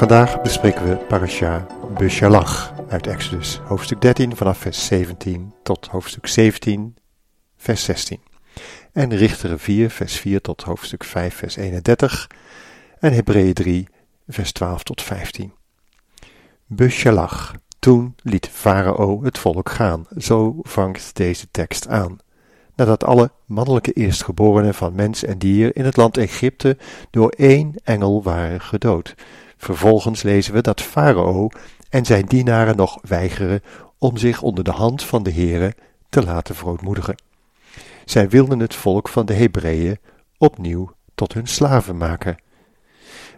Vandaag bespreken we Parasha Beshalach uit Exodus, hoofdstuk 13 vanaf vers 17 tot hoofdstuk 17, vers 16. En Richteren 4, vers 4 tot hoofdstuk 5, vers 31. En Hebreeën 3, vers 12 tot 15. Beshalach. Toen liet Farao het volk gaan. Zo vangt deze tekst aan nadat alle mannelijke eerstgeborenen van mens en dier in het land Egypte door één engel waren gedood. Vervolgens lezen we dat Farao en zijn dienaren nog weigeren om zich onder de hand van de Heere te laten verootmoedigen. Zij wilden het volk van de Hebreeën opnieuw tot hun slaven maken.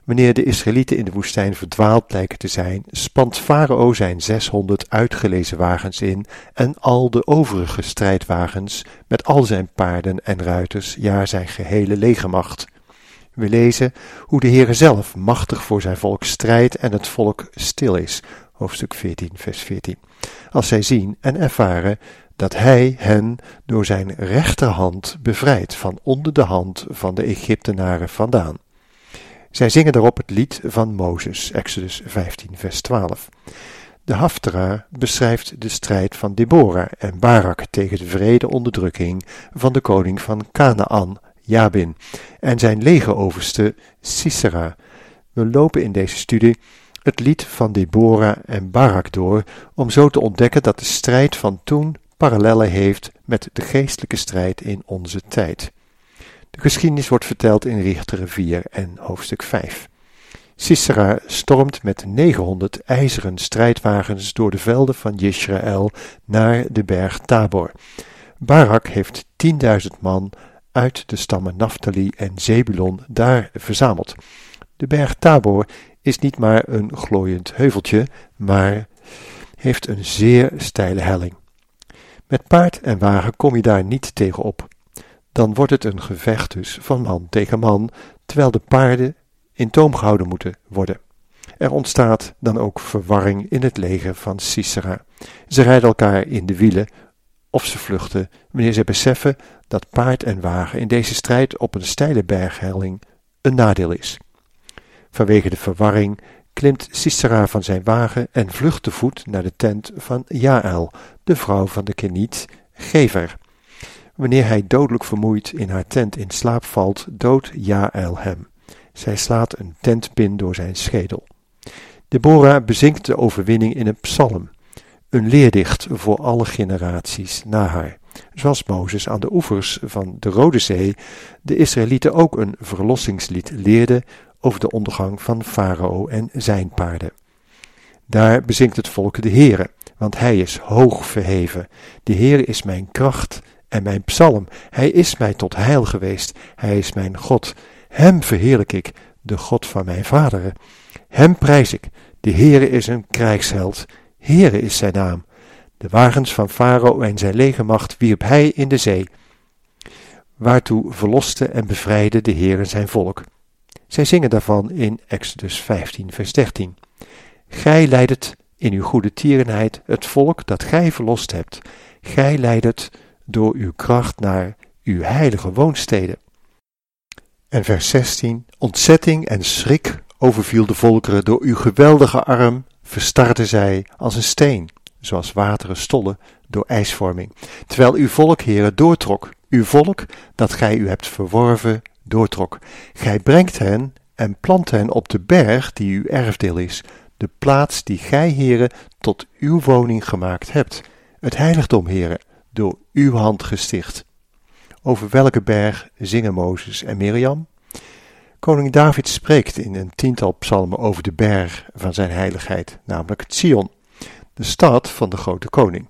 Wanneer de Israëlieten in de woestijn verdwaald lijken te zijn, spant Farao zijn zeshonderd uitgelezen wagens in en al de overige strijdwagens met al zijn paarden en ruiters, ja zijn gehele legermacht. We lezen hoe de Heere zelf machtig voor zijn volk strijdt en het volk stil is. Hoofdstuk 14, vers 14. Als zij zien en ervaren dat hij hen door zijn rechterhand bevrijdt van onder de hand van de Egyptenaren vandaan. Zij zingen daarop het lied van Mozes, Exodus 15, vers 12. De Haftara beschrijft de strijd van Deborah en Barak tegen de vrede onderdrukking van de koning van Canaan, Jabin, en zijn legeroverste Sisera. We lopen in deze studie het lied van Deborah en Barak door, om zo te ontdekken dat de strijd van toen parallellen heeft met de geestelijke strijd in onze tijd. De geschiedenis wordt verteld in Richteren 4 en hoofdstuk 5. Sisera stormt met 900 ijzeren strijdwagens door de velden van Israël naar de berg Tabor. Barak heeft 10.000 man uit de stammen Naphtali en Zebulon daar verzameld. De berg Tabor is niet maar een glooiend heuveltje, maar heeft een zeer steile helling. Met paard en wagen kom je daar niet tegenop dan wordt het een gevecht dus van man tegen man, terwijl de paarden in toom gehouden moeten worden. Er ontstaat dan ook verwarring in het leger van Sisera. Ze rijden elkaar in de wielen of ze vluchten wanneer ze beseffen dat paard en wagen in deze strijd op een steile berghelling een nadeel is. Vanwege de verwarring klimt Sisera van zijn wagen en vlucht te voet naar de tent van Jaël, de vrouw van de Keniet Gever. Wanneer hij dodelijk vermoeid in haar tent in slaap valt, doodt Jaël hem. Zij slaat een tentpin door zijn schedel. Deborah bezinkt de overwinning in een psalm, een leerdicht voor alle generaties na haar. Zoals Mozes aan de oevers van de Rode Zee de Israëlieten ook een verlossingslied leerde over de ondergang van Farao en zijn paarden. Daar bezinkt het volk de Heere, want hij is hoog verheven. De Heere is mijn kracht en mijn psalm. Hij is mij tot heil geweest. Hij is mijn God. Hem verheerlijk ik, de God van mijn vaderen. Hem prijs ik. De Heere is een krijgsheld. Heere is zijn naam. De wagens van Farao en zijn legermacht wierp hij in de zee. Waartoe verloste en bevrijdde de Heere zijn volk. Zij zingen daarvan in Exodus 15, vers 13. Gij leidet in uw goede tierenheid het volk dat gij verlost hebt. Gij leidet door uw kracht naar uw heilige woonsteden. En vers 16: Ontzetting en schrik overviel de volkeren, door uw geweldige arm verstarden zij als een steen, zoals wateren stollen door ijsvorming, terwijl uw volk, heren, doortrok, uw volk, dat gij u hebt verworven, doortrok. Gij brengt hen en plant hen op de berg die uw erfdeel is, de plaats die gij, heren, tot uw woning gemaakt hebt, het heiligdom, heren, door uw hand gesticht. Over welke berg zingen Mozes en Mirjam? Koning David spreekt in een tiental psalmen over de berg van zijn heiligheid, namelijk Sion, de stad van de grote koning.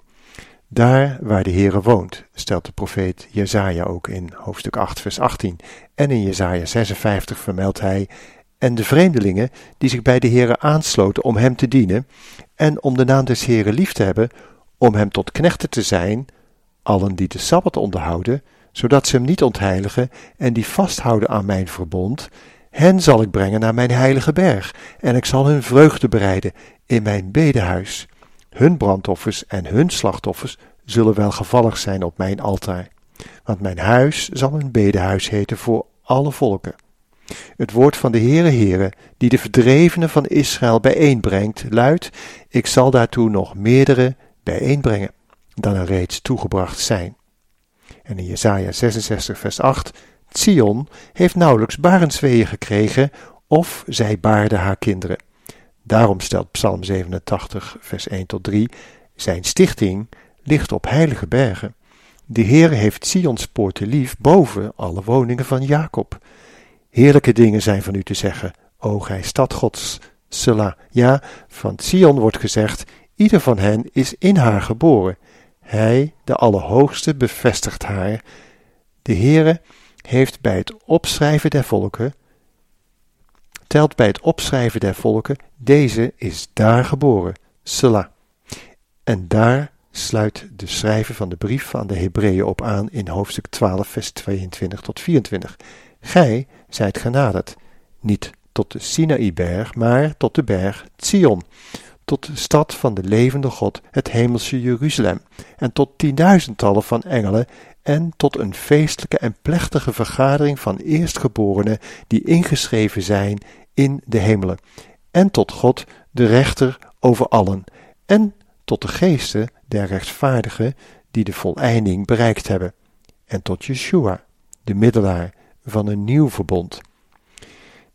Daar waar de Heere woont, stelt de profeet Jezaja ook in hoofdstuk 8 vers 18. En in Jezaja 56 vermeldt hij, en de vreemdelingen die zich bij de Heere aansloten om hem te dienen en om de naam des Heeren lief te hebben, om hem tot knechten te zijn, allen die de Sabbat onderhouden, zodat ze hem niet ontheiligen en die vasthouden aan mijn verbond, hen zal ik brengen naar mijn heilige berg, en ik zal hun vreugde bereiden in mijn bedehuis. Hun brandoffers en hun slachtoffers zullen welgevallig zijn op mijn altaar, want mijn huis zal een bedehuis heten voor alle volken. Het woord van de Heere Heere, die de verdrevenen van Israël bijeenbrengt, luidt: Ik zal daartoe nog meerdere bijeenbrengen dan er reeds toegebracht zijn. En in Jesaja 66 vers 8, Sion heeft nauwelijks barensweeën gekregen, of zij baarde haar kinderen. Daarom stelt Psalm 87 vers 1 tot 3, zijn stichting ligt op heilige bergen. De Heer heeft Sions poorten lief boven alle woningen van Jacob. Heerlijke dingen zijn van u te zeggen, o gij stad Gods, Selah. Ja, van Sion wordt gezegd, ieder van hen is in haar geboren. Hij, de Allerhoogste, bevestigt haar. De Heere heeft bij het opschrijven der volken, telt bij het opschrijven der volken, deze is daar geboren, Selah. En daar sluit de schrijver van de brief aan de Hebreeën op aan in hoofdstuk 12, vers 22 tot 24. Gij zijt genaderd, niet tot de Sinaïberg, maar tot de berg Zion, tot de stad van de levende God, het hemelse Jeruzalem, en tot tienduizendtallen van engelen, en tot een feestelijke en plechtige vergadering van eerstgeborenen die ingeschreven zijn in de hemelen, en tot God, de rechter over allen, en tot de geesten der rechtvaardigen die de voleinding bereikt hebben, en tot Yeshua, de middelaar van een nieuw verbond.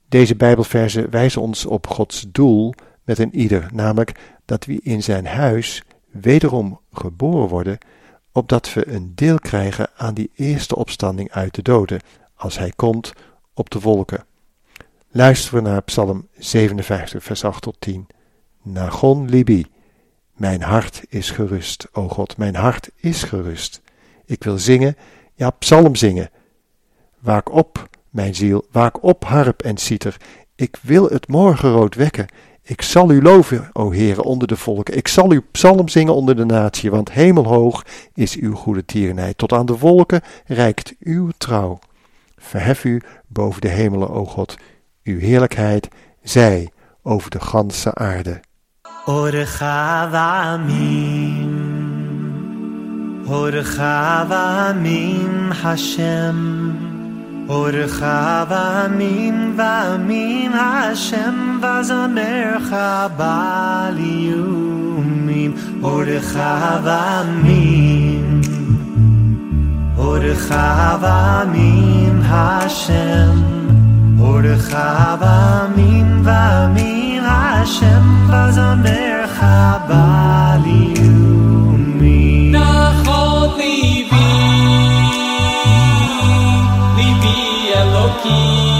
Deze Bijbelverzen wijzen ons op Gods doel met een ieder, namelijk dat we in zijn huis wederom geboren worden, opdat we een deel krijgen aan die eerste opstanding uit de doden, als hij komt op de wolken. Luisteren we naar Psalm 57, vers 8 tot 10. Nagon libi, mijn hart is gerust, o God, mijn hart is gerust. Ik wil zingen, ja, psalm zingen. Waak op, mijn ziel, waak op, harp en citer. Ik wil het morgenrood wekken. Ik zal u loven, o Heere, onder de volken. Ik zal uw psalm zingen onder de natie, want hemelhoog is uw goede tierenheid. Tot aan de wolken reikt uw trouw. Verhef u boven de hemelen, o God. Uw heerlijkheid zij over de ganse aarde. Hashem. אורך ואמין ואמין השם וזמרך בעל איומים אורך ואמין אורך ואמין השם אורך ואמין ואמין השם וזמרך בעל איומים की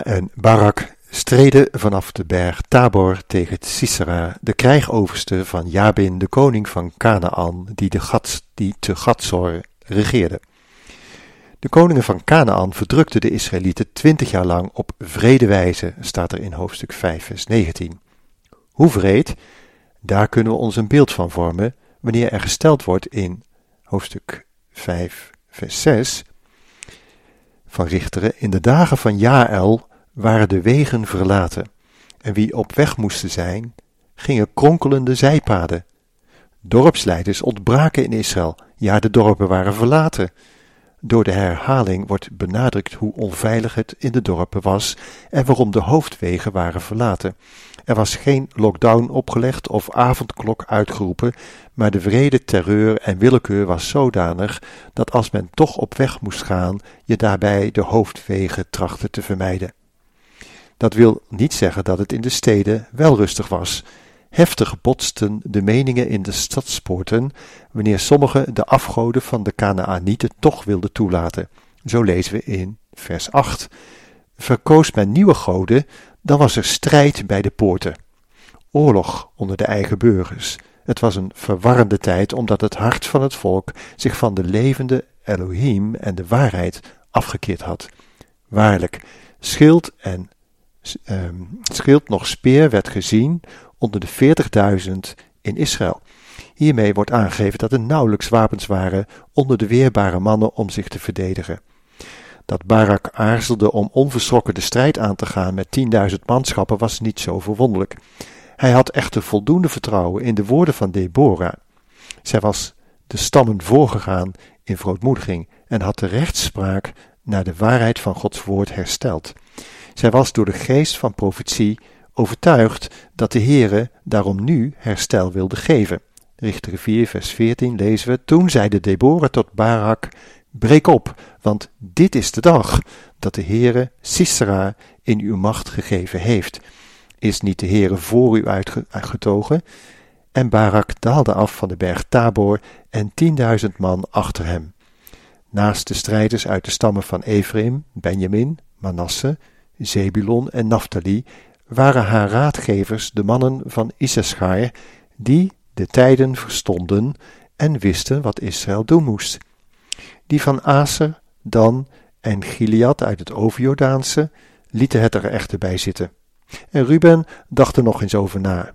En Barak streden vanaf de berg Tabor tegen Sisera, de krijgoverste van Jabin, de koning van Canaan, die, de Gats, die te Gatsor regeerde. De koningen van Canaan verdrukten de Israëlieten twintig jaar lang op vrede wijze, staat er in hoofdstuk 5, vers 19. Hoe vreed? Daar kunnen we ons een beeld van vormen wanneer er gesteld wordt in hoofdstuk 5, vers 6 van Richteren. In de dagen van Jaël waren de wegen verlaten, en wie op weg moesten zijn, gingen kronkelende zijpaden. Dorpsleiders ontbraken in Israël, ja, de dorpen waren verlaten. Door de herhaling wordt benadrukt hoe onveilig het in de dorpen was en waarom de hoofdwegen waren verlaten. Er was geen lockdown opgelegd of avondklok uitgeroepen, maar de vrede terreur en willekeur was zodanig dat als men toch op weg moest gaan, je daarbij de hoofdwegen trachtte te vermijden. Dat wil niet zeggen dat het in de steden wel rustig was. Heftig botsten de meningen in de stadspoorten wanneer sommigen de afgoden van de Kanaanieten toch wilden toelaten. Zo lezen we in vers 8. Verkoos men nieuwe goden, dan was er strijd bij de poorten. Oorlog onder de eigen burgers. Het was een verwarrende tijd omdat het hart van het volk zich van de levende Elohim en de waarheid afgekeerd had. Waarlijk, schild en um, schild nog speer werd gezien onder de 40.000 in Israël. Hiermee wordt aangegeven dat er nauwelijks wapens waren onder de weerbare mannen om zich te verdedigen. Dat Barak aarzelde om onverschrokken de strijd aan te gaan met 10.000 manschappen was niet zo verwonderlijk. Hij had echter voldoende vertrouwen in de woorden van Deborah. Zij was de stammen voorgegaan in verootmoediging en had de rechtspraak naar de waarheid van Gods woord hersteld. Zij was door de geest van profetie overtuigd dat de Heere daarom nu herstel wilde geven. Richter 4 vers 14 lezen we, toen zeide Deborah tot Barak, breek op, want dit is de dag dat de Heere Sisera in uw macht gegeven heeft. Is niet de Heere voor u uitgetogen? En Barak daalde af van de berg Tabor en tienduizend man achter hem. Naast de strijders uit de stammen van Ephraim, Benjamin, Manasse, Zebulon en Naphtali waren haar raadgevers de mannen van Issachar, die de tijden verstonden en wisten wat Israël doen moest. Die van Aser, Dan en Gilead uit het Overjordaanse lieten het er echter bij zitten. En Ruben dacht er nog eens over na.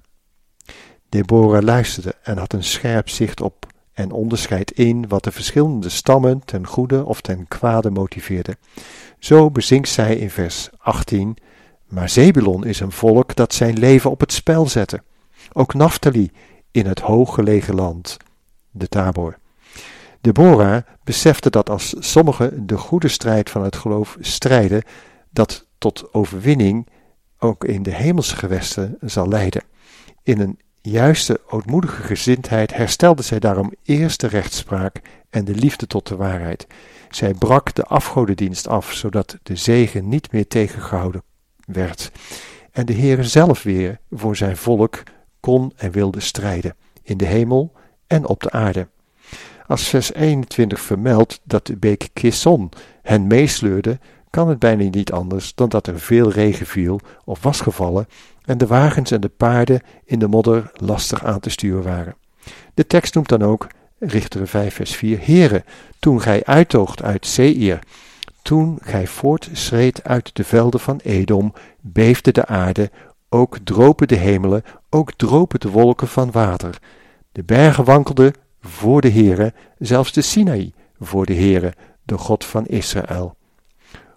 Deborah luisterde en had een scherp zicht op en onderscheid in wat de verschillende stammen ten goede of ten kwade motiveerde. Zo bezinkt zij in vers 18: Maar Zebulon is een volk dat zijn leven op het spel zette. Ook Naphtali in het hooggelegen land, de Tabor. Deborah besefte dat als sommigen de goede strijd van het geloof strijden, dat tot overwinning ook in de hemelse gewesten zal leiden. In een juiste ootmoedige gezindheid herstelde zij daarom eerst de rechtspraak en de liefde tot de waarheid. Zij brak de afgodendienst af, zodat de zegen niet meer tegengehouden werd. En de Heere zelf weer voor zijn volk kon en wilde strijden, in de hemel en op de aarde. Als vers 21 vermeldt dat de beek Kison hen meesleurde, kan het bijna niet anders dan dat er veel regen viel of was gevallen en de wagens en de paarden in de modder lastig aan te sturen waren. De tekst noemt dan ook Richteren 5 vers 4 Heren, toen gij uittoogt uit Seir, toen gij voortschreed uit de velden van Edom, beefde de aarde, ook dropen de hemelen, ook dropen de wolken van water. De bergen wankelden voor de Heere, zelfs de Sinaï voor de Heere, de God van Israël.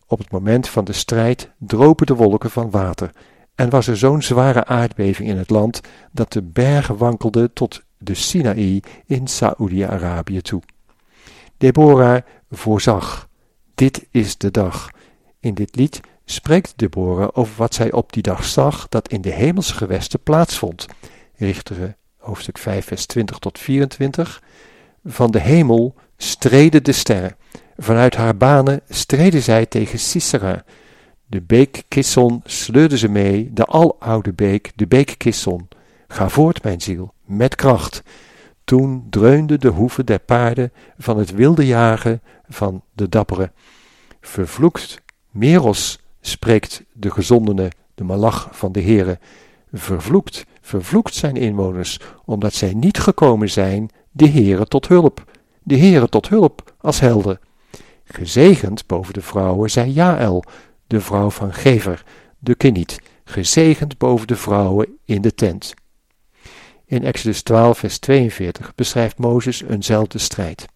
Op het moment van de strijd dropen de wolken van water, en was er zo'n zware aardbeving in het land dat de bergen wankelden tot de Sinaï in Saoedi-Arabië toe. Deborah voorzag. Dit is de dag. In dit lied spreekt Deborah over wat zij op die dag zag dat in de hemelse gewesten plaatsvond. Richteren hoofdstuk 5 vers 20 tot 24. Van de hemel streden de sterren. Vanuit haar banen streden zij tegen Sisera. De beek Kisson sleurde ze mee, de aloude beek, de beek Kisson. Ga voort, mijn ziel, met kracht. Toen dreunde de hoeven der paarden van het wilde jagen van de dapperen. Vervloekt Meros spreekt de gezondene, de malach van de Heere, vervloekt, vervloekt zijn inwoners, omdat zij niet gekomen zijn de Heere tot hulp, de Heere tot hulp als helden. Gezegend boven de vrouwen zij Jaël, de vrouw van Gever, de Keniet, gezegend boven de vrouwen in de tent. In Exodus 12, vers 42 beschrijft Mozes eenzelfde strijd.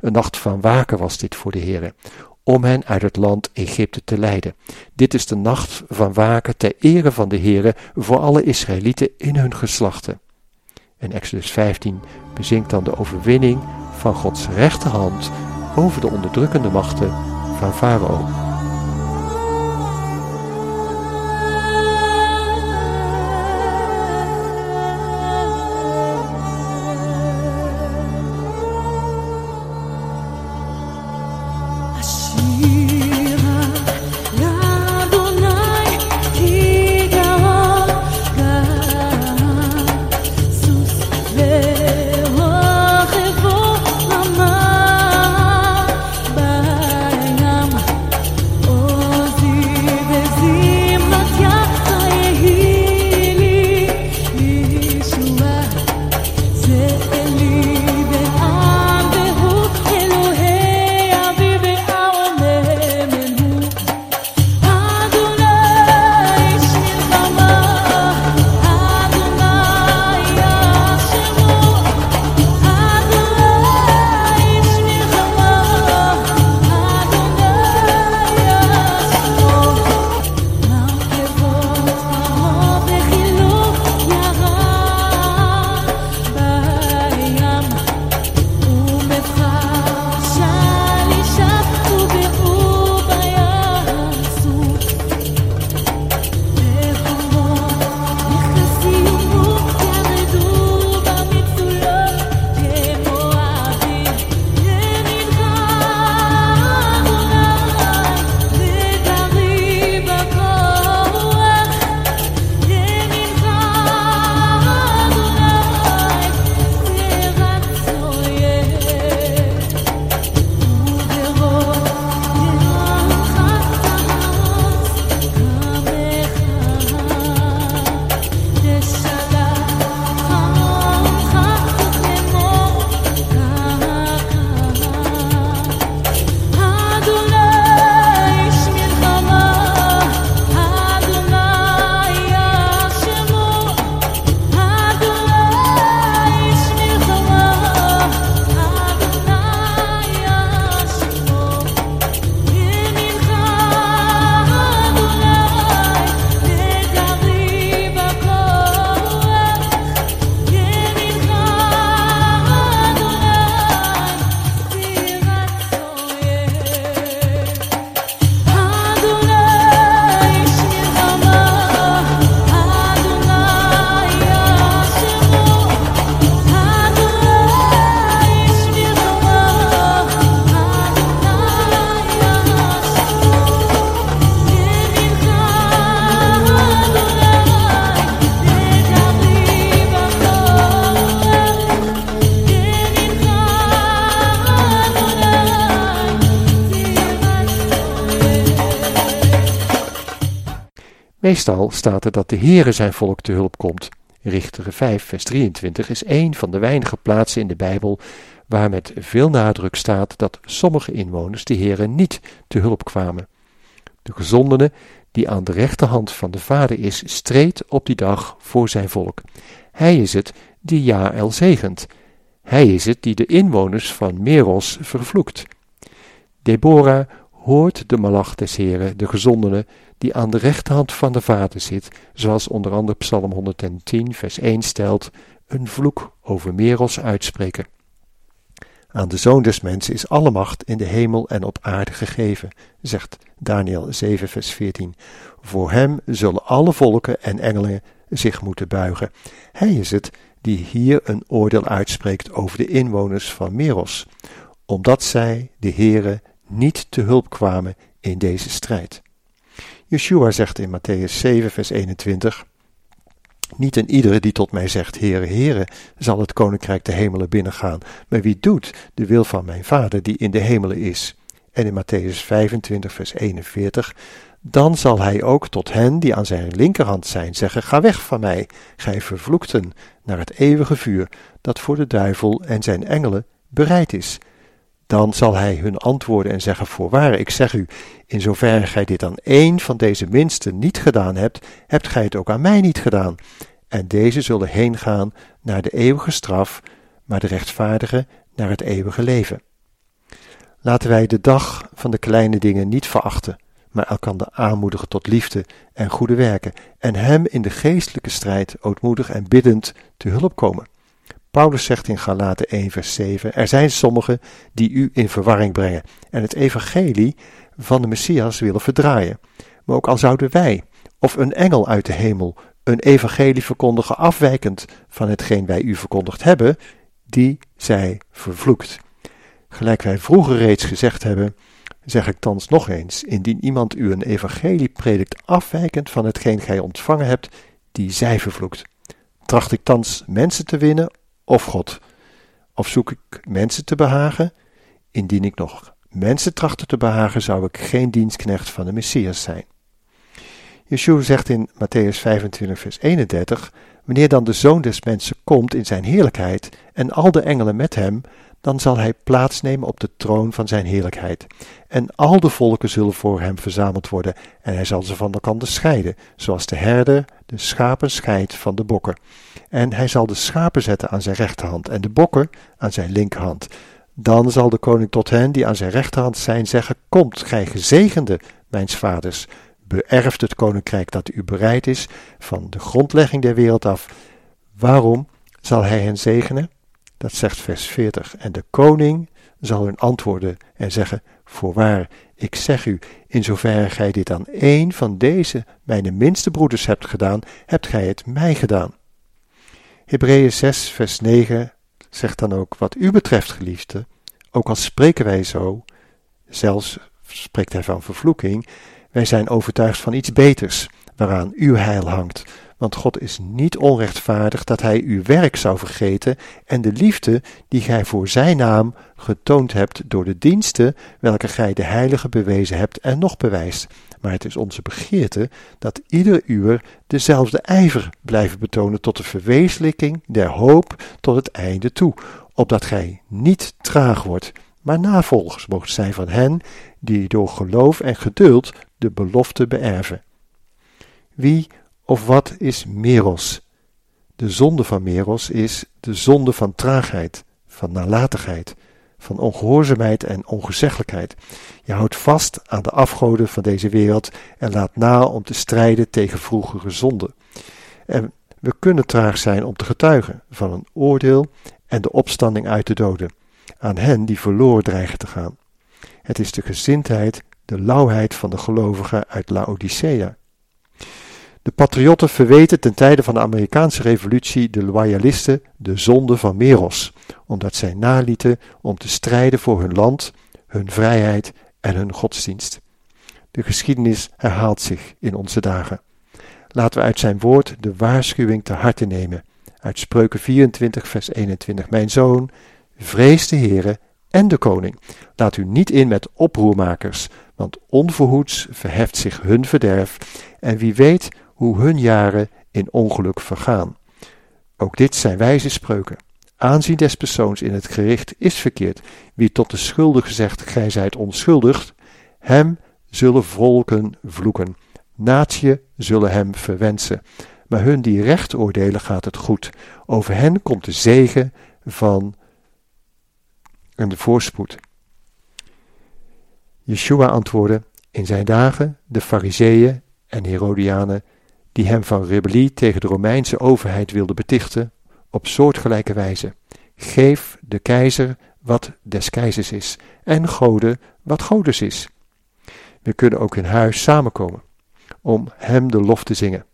Een nacht van waken was dit voor de Heere, om hen uit het land Egypte te leiden. Dit is de nacht van waken ter ere van de Heere voor alle Israëlieten in hun geslachten. In Exodus 15 bezinkt dan de overwinning van Gods rechterhand over de onderdrukkende machten van Farao. Meestal staat er dat de Heere zijn volk te hulp komt. Richteren 5, vers 23 is een van de weinige plaatsen in de Bijbel waar met veel nadruk staat dat sommige inwoners de Heere niet te hulp kwamen. De gezondene, die aan de rechterhand van de Vader is, streed op die dag voor zijn volk. Hij is het die Jaël zegent. Hij is het die de inwoners van Meros vervloekt. Deborah hoort de malach des Heren, de gezondene, die aan de rechterhand van de Vader zit, zoals onder andere Psalm 110, vers 1 stelt, een vloek over Meros uitspreken. Aan de Zoon des Mensen is alle macht in de hemel en op aarde gegeven, zegt Daniel 7, vers 14. Voor hem zullen alle volken en engelen zich moeten buigen. Hij is het die hier een oordeel uitspreekt over de inwoners van Meros, omdat zij de Heere niet te hulp kwamen in deze strijd. Yeshua zegt in Matthäus 7, vers 21: Niet een iedere die tot mij zegt, Heere, Heere, zal het koninkrijk de hemelen binnengaan, maar wie doet de wil van mijn Vader die in de hemelen is. En in Matthäus 25, vers 41, dan zal hij ook tot hen die aan zijn linkerhand zijn zeggen, ga weg van mij, gij vervloekten, naar het eeuwige vuur, dat voor de duivel en zijn engelen bereid is. Dan zal hij hun antwoorden en zeggen, voorwaar, ik zeg u, in zoverre gij dit aan één van deze minsten niet gedaan hebt, hebt gij het ook aan mij niet gedaan. En deze zullen heen gaan naar de eeuwige straf, maar de rechtvaardigen naar het eeuwige leven. Laten wij de dag van de kleine dingen niet verachten, maar elkander aanmoedigen tot liefde en goede werken, en hem in de geestelijke strijd ootmoedig en biddend te hulp komen. Paulus zegt in Galaten 1 vers 7, er zijn sommigen die u in verwarring brengen en het evangelie van de Messias willen verdraaien. Maar ook al zouden wij, of een engel uit de hemel, een evangelie verkondigen afwijkend van hetgeen wij u verkondigd hebben, die zij vervloekt. Gelijk wij vroeger reeds gezegd hebben, zeg ik thans nog eens, indien iemand u een evangelie predikt afwijkend van hetgeen gij ontvangen hebt, die zij vervloekt. Tracht ik thans mensen te winnen of God? Of zoek ik mensen te behagen? Indien ik nog mensen trachtte te behagen, zou ik geen dienstknecht van de Messias zijn. Yeshua zegt in Matthäus 25, vers 31: Wanneer dan de zoon des mensen komt in zijn heerlijkheid en al de engelen met hem, dan zal hij plaatsnemen op de troon van zijn heerlijkheid. En al de volken zullen voor hem verzameld worden, en hij zal ze van elkaar scheiden, zoals de herder de schapen scheidt van de bokken. En hij zal de schapen zetten aan zijn rechterhand en de bokken aan zijn linkerhand. Dan zal de koning tot hen die aan zijn rechterhand zijn zeggen: Komt, gij gezegende, mijns vaders, beërft het koninkrijk dat u bereid is van de grondlegging der wereld af. Waarom zal hij hen zegenen? Dat zegt vers 40. En de koning zal hun antwoorden en zeggen: Voorwaar, ik zeg u, in zoverre gij dit aan één van deze, mijn minste broeders, hebt gedaan, hebt gij het mij gedaan. Hebreeën 6, vers 9 zegt dan ook: Wat u betreft, geliefde, ook al spreken wij zo, zelfs spreekt hij van vervloeking, wij zijn overtuigd van iets beters, waaraan uw heil hangt. Want God is niet onrechtvaardig dat hij uw werk zou vergeten en de liefde die gij voor zijn naam getoond hebt door de diensten welke gij de heilige bewezen hebt en nog bewijst. Maar het is onze begeerte dat ieder uur dezelfde ijver blijven betonen tot de verwezenlijking der hoop tot het einde toe, opdat gij niet traag wordt, maar navolgers mocht zijn van hen die door geloof en geduld de belofte beërven. Wie of wat is Meros? De zonde van Meros is de zonde van traagheid, van nalatigheid, van ongehoorzaamheid en ongezeggelijkheid. Je houdt vast aan de afgoden van deze wereld en laat na om te strijden tegen vroegere zonden. En we kunnen traag zijn om te getuigen van een oordeel en de opstanding uit de doden, aan hen die verloren dreigen te gaan. Het is de gezindheid, de lauwheid van de gelovigen uit Laodicea. De patriotten verweten ten tijde van de Amerikaanse revolutie de loyalisten de zonde van Meros, omdat zij nalieten om te strijden voor hun land, hun vrijheid en hun godsdienst. De geschiedenis herhaalt zich in onze dagen. Laten we uit zijn woord de waarschuwing te harte nemen. Uit Spreuken 24, vers 21. Mijn zoon, vrees de Heere en de koning. Laat u niet in met oproermakers, want onverhoeds verheft zich hun verderf. En wie weet hoe hun jaren in ongeluk vergaan. Ook dit zijn wijze spreuken. Aanzien des persoons in het gericht is verkeerd. Wie tot de schuldige zegt, gij zijt onschuldig, hem zullen volken vloeken. Natie zullen hem verwensen. Maar hun die recht oordelen gaat het goed. Over hen komt de zegen van en de voorspoed. Yeshua antwoordde, in zijn dagen de fariseeën en Herodianen die hem van rebellie tegen de Romeinse overheid wilden betichten, op soortgelijke wijze. Geef de keizer wat des keizers is, en goden wat godes is. We kunnen ook in huis samenkomen, om hem de lof te zingen,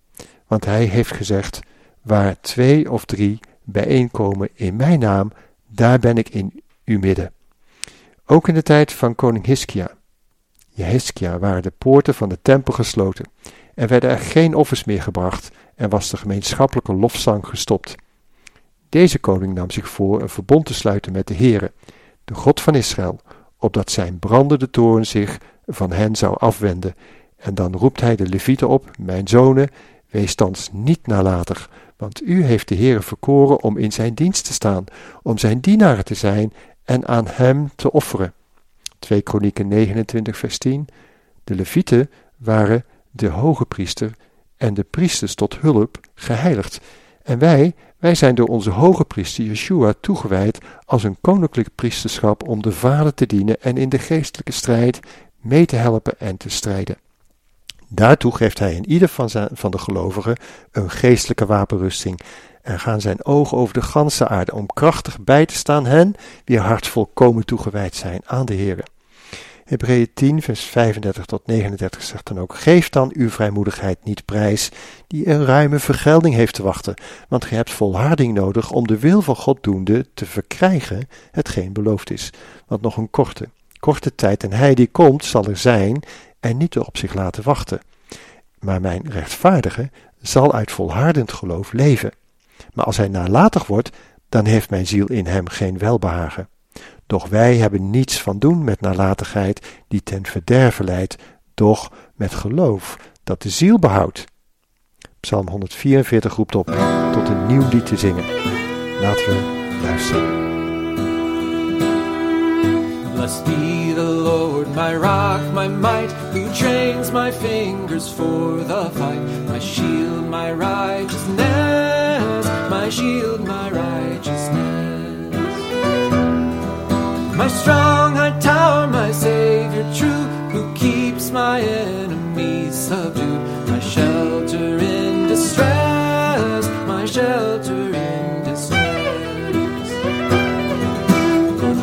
want hij heeft gezegd, waar twee of drie bijeenkomen in mijn naam, daar ben ik in uw midden. Ook in de tijd van koning Hiskia, Jehiskia, waren de poorten van de tempel gesloten er werden er geen offers meer gebracht en was de gemeenschappelijke lofzang gestopt. Deze koning nam zich voor een verbond te sluiten met de Heere, de God van Israël, opdat zijn brandende toorn zich van hen zou afwenden. En dan roept hij de levieten op, mijn zonen, wees thans niet nalatig, want u heeft de Heere verkoren om in zijn dienst te staan, om zijn dienaren te zijn en aan hem te offeren. 2 Kronieken 29 vers 10 De levieten waren de hoge priester en de priesters tot hulp geheiligd. En wij, wij zijn door onze hoge priester Yeshua toegewijd als een koninklijk priesterschap om de Vader te dienen en in de geestelijke strijd mee te helpen en te strijden. Daartoe geeft hij in ieder van, zijn, van de gelovigen een geestelijke wapenrusting en gaan zijn ogen over de ganse aarde om krachtig bij te staan hen wie hart volkomen toegewijd zijn aan de Heer. Hebreeën 10, vers 35 tot 39 zegt dan ook: Geef dan uw vrijmoedigheid niet prijs, die een ruime vergelding heeft te wachten, want gij hebt volharding nodig om de wil van God doende te verkrijgen hetgeen beloofd is. Want nog een korte, korte tijd en hij die komt zal er zijn en niet op zich laten wachten. Maar mijn rechtvaardige zal uit volhardend geloof leven. Maar als hij nalatig wordt, dan heeft mijn ziel in hem geen welbehagen. Doch wij hebben niets van doen met nalatigheid die ten verderven leidt, doch met geloof dat de ziel behoudt. Psalm 144 roept op tot een nieuw lied te zingen. Laten we luisteren. Blessed be the Lord, my rock, my might, who trains my fingers for the fight. My shield, my my shield, my. My strong high tower, my Savior true, who keeps my enemies subdued. My shelter in distress, my shelter in distress.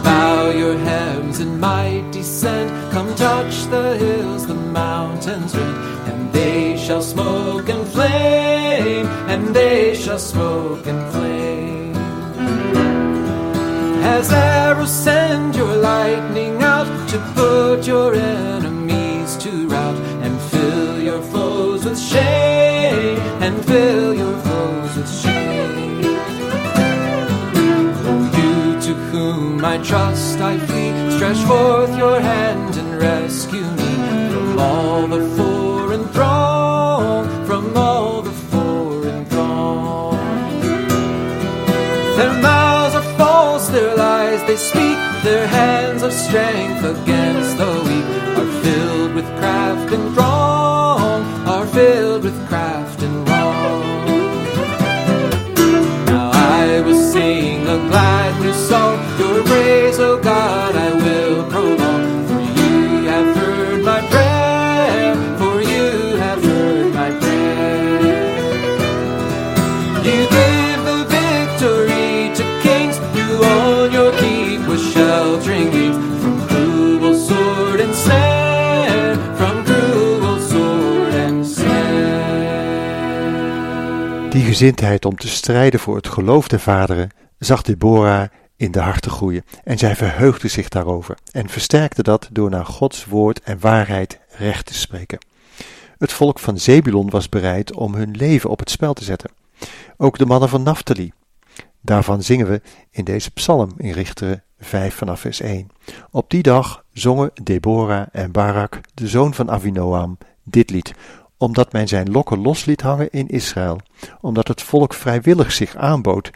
Bow your heavens and might descend. Come touch the hills, the mountains rend, and they shall smoke and flame, and they shall smoke and flame. As arrows lightning out to put your enemies to rout and fill your foes with shame, and fill your foes with shame. You to whom I trust, I flee. Stretch forth your hand and rescue me from all the foreign throng, from all the foreign throng. Their mouths are false, their lies they speak, their hands of strength against the weak are filled with craft and wrong, are filled with craft and wrong. Now I will sing a glad new song. Your praise, O God, I will wings from sword and snare. From. Die gezindheid om te strijden voor het geloof der vaderen zag Deborah in de harten groeien en zij verheugde zich daarover en versterkte dat door naar Gods woord en waarheid recht te spreken. Het volk van Zebulon was bereid om hun leven op het spel te zetten. Ook de mannen van Naphtali. Daarvan zingen we in deze psalm in Richteren 5 vanaf vers 1. Op die dag zongen Deborah en Barak, de zoon van Avinoam, dit lied, omdat men zijn lokken los liet hangen in Israël, omdat het volk vrijwillig zich aanbood.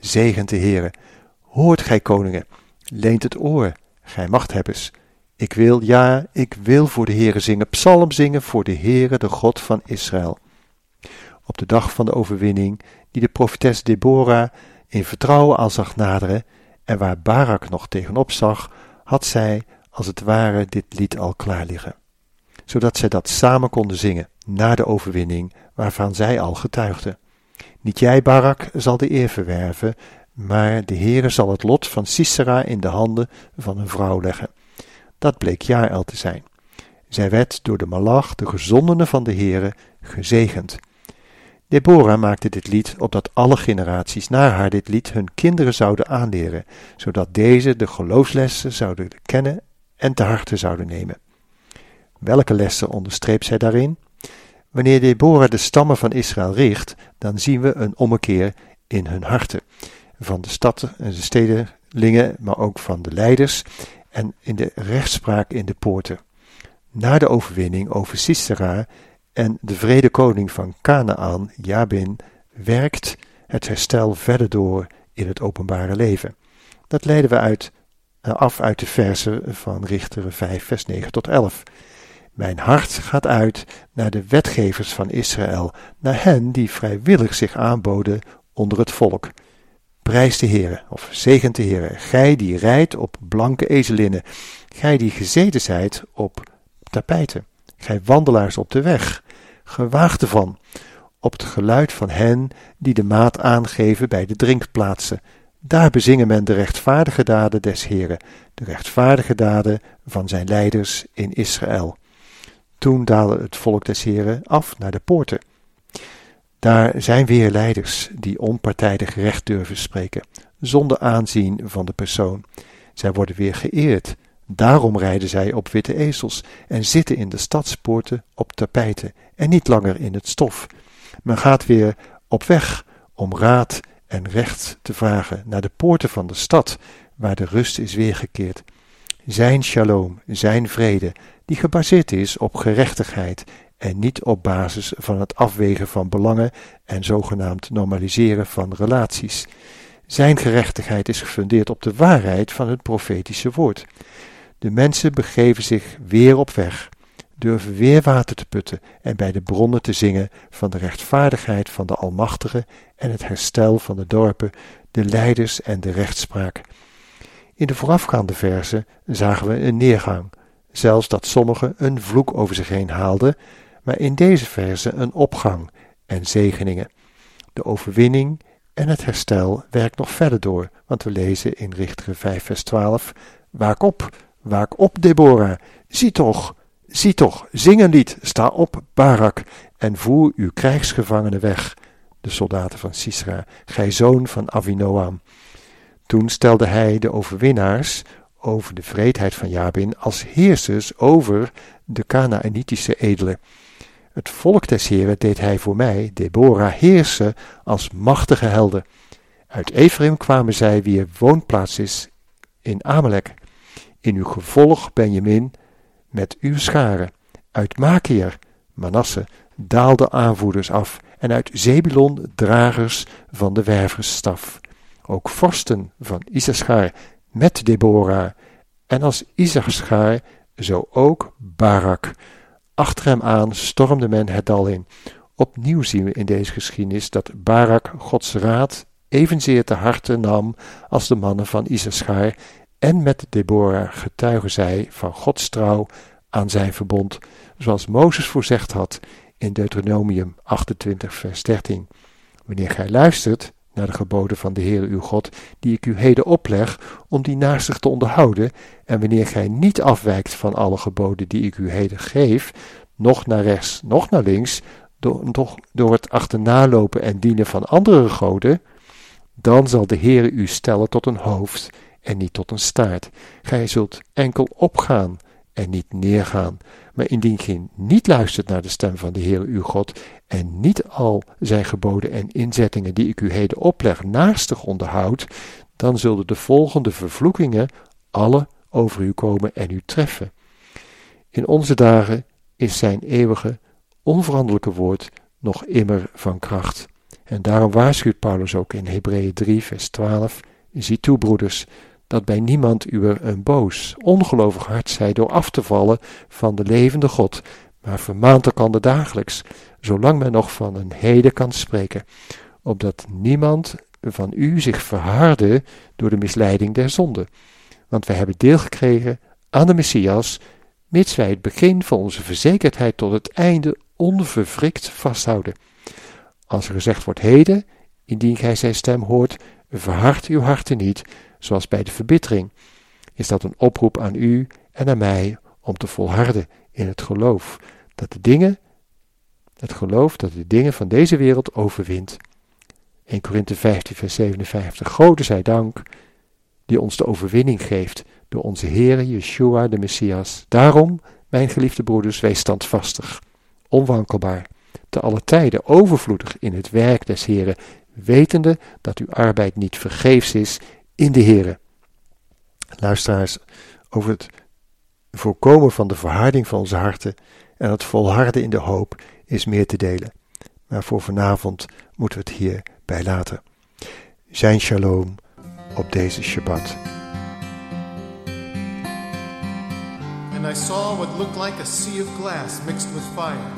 Zegent de Heere. Hoort gij koningen, leent het oor, gij machthebbers. Ik wil, ja, ik wil voor de Heere zingen, psalm zingen voor de Heere, de God van Israël. Op de dag van de overwinning, die de profetes Deborah in vertrouwen al zag naderen, en waar Barak nog tegenop zag, had zij, als het ware, dit lied al klaar liggen, zodat zij dat samen konden zingen, na de overwinning, waarvan zij al getuigden. Niet jij, Barak, zal de eer verwerven, maar de Heere zal het lot van Sisera in de handen van een vrouw leggen. Dat bleek Jaël te zijn. Zij werd door de malach, de gezondene van de Heere, gezegend. Deborah maakte dit lied opdat alle generaties na haar dit lied hun kinderen zouden aanleren, zodat deze de geloofslessen zouden kennen en te harte zouden nemen. Welke lessen onderstreept zij daarin? Wanneer Deborah de stammen van Israël richt, dan zien we een ommekeer in hun harten, van de stad de stedenlingen, maar ook van de leiders, en in de rechtspraak in de poorten. Na de overwinning over Sisera en de vrede koning van Canaan, Jabin, werkt het herstel verder door in het openbare leven. Dat leiden we uit, eh, af uit de versen van Richteren 5, vers 9 tot 11. Mijn hart gaat uit naar de wetgevers van Israël, naar hen die vrijwillig zich aanboden onder het volk. Prijs de Heere, of zegent de Heere, gij die rijdt op blanke ezelinnen, gij die gezeten zijt op tapijten, gij wandelaars op de weg, gewaagd ervan, op het geluid van hen die de maat aangeven bij de drinkplaatsen. Daar bezingen men de rechtvaardige daden des Heren, de rechtvaardige daden van zijn leiders in Israël. Toen daalde het volk des Heren af naar de poorten. Daar zijn weer leiders die onpartijdig recht durven spreken, zonder aanzien van de persoon. Zij worden weer geëerd. Daarom rijden zij op witte ezels en zitten in de stadspoorten op tapijten en niet langer in het stof. Men gaat weer op weg om raad en recht te vragen naar de poorten van de stad, waar de rust is weergekeerd. Zijn shalom, zijn vrede, die gebaseerd is op gerechtigheid en niet op basis van het afwegen van belangen en zogenaamd normaliseren van relaties. Zijn gerechtigheid is gefundeerd op de waarheid van het profetische woord. De mensen begeven zich weer op weg, durven weer water te putten en bij de bronnen te zingen van de rechtvaardigheid van de Almachtige en het herstel van de dorpen, de leiders en de rechtspraak. In de voorafgaande verzen zagen we een neergang, zelfs dat sommigen een vloek over zich heen haalden, maar in deze verse een opgang en zegeningen. De overwinning en het herstel werkt nog verder door, want we lezen in Richteren 5 vers 12, Waak op, waak op Deborah, zie toch, zie toch, zing een lied, sta op Barak en voer uw krijgsgevangenen weg, de soldaten van Sisra, gij zoon van Avinoam. Toen stelde hij de overwinnaars over de vreedheid van Jabin als heersers over de Canaanitische edelen. Het volk des Heren deed hij voor mij, Deborah, heersen als machtige helden. Uit Ephraim kwamen zij wie er woonplaats is in Amalek. In uw gevolg, Benjamin, met uw scharen. Uit Makier, Manasse, daalden aanvoerders af en uit Zebulon dragers van de werversstaf. Ook vorsten van Issachar met Deborah en als Issachar zo ook Barak. Achter hem aan stormde men het dal in. Opnieuw zien we in deze geschiedenis dat Barak Gods raad evenzeer te harte nam als de mannen van Issachar en met Deborah getuigen zij van Gods trouw aan zijn verbond, zoals Mozes voorzegd had in Deuteronomium 28 vers 13. Wanneer gij luistert naar de geboden van de Heere uw God, die ik u heden opleg, om die naastig te onderhouden, en wanneer gij niet afwijkt van alle geboden die ik u heden geef, noch naar rechts, noch naar links, door, door, door het achternalopen en dienen van andere goden, dan zal de Heere u stellen tot een hoofd en niet tot een staart. Gij zult enkel opgaan en niet neergaan. Maar indien gij niet luistert naar de stem van de Heer uw God en niet al zijn geboden en inzettingen die ik u heden opleg naastig onderhoudt, dan zullen de volgende vervloekingen alle over u komen en u treffen. In onze dagen is zijn eeuwige, onveranderlijke woord nog immer van kracht. En daarom waarschuwt Paulus ook in Hebreeën 3, vers 12: Zie toe, broeders, dat bij niemand u een boos, ongelovig hart zij door af te vallen van de levende God, maar vermaant elkander dagelijks, zolang men nog van een heden kan spreken, opdat niemand van u zich verharde door de misleiding der zonde. Want wij hebben deel gekregen aan de Messias, mits wij het begin van onze verzekerdheid tot het einde onverwrikt vasthouden. Als er gezegd wordt heden, indien gij zijn stem hoort, verhard uw harten niet, zoals bij de verbittering, is dat een oproep aan u en aan mij om te volharden in het geloof dat de dingen, het geloof dat de dingen van deze wereld overwint. 1 Korinthe 15 vers 57 Gode zij dank die ons de overwinning geeft door onze Heere Yeshua de Messias. Daarom, mijn geliefde broeders, wees standvastig, onwankelbaar, te alle tijden overvloedig in het werk des Heeren, wetende dat uw arbeid niet vergeefs is in de Heere. Luisteraars, over het voorkomen van de verharding van onze harten en het volharden in de hoop is meer te delen. Maar voor vanavond moeten we het hierbij laten. Zijn shalom op deze Shabbat. And I saw what looked like a sea of glass mixed with fire,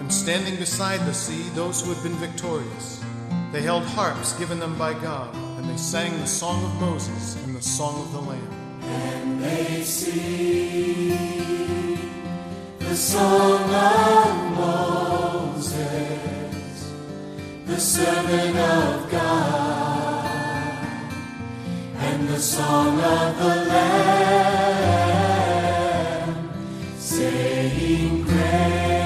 and standing beside the sea those who had been victorious. They held harps given them by God, and they sang the song of Moses and the song of the Lamb. And they sing the song of Moses, the servant of God, and the song of the Lamb, saying, Great,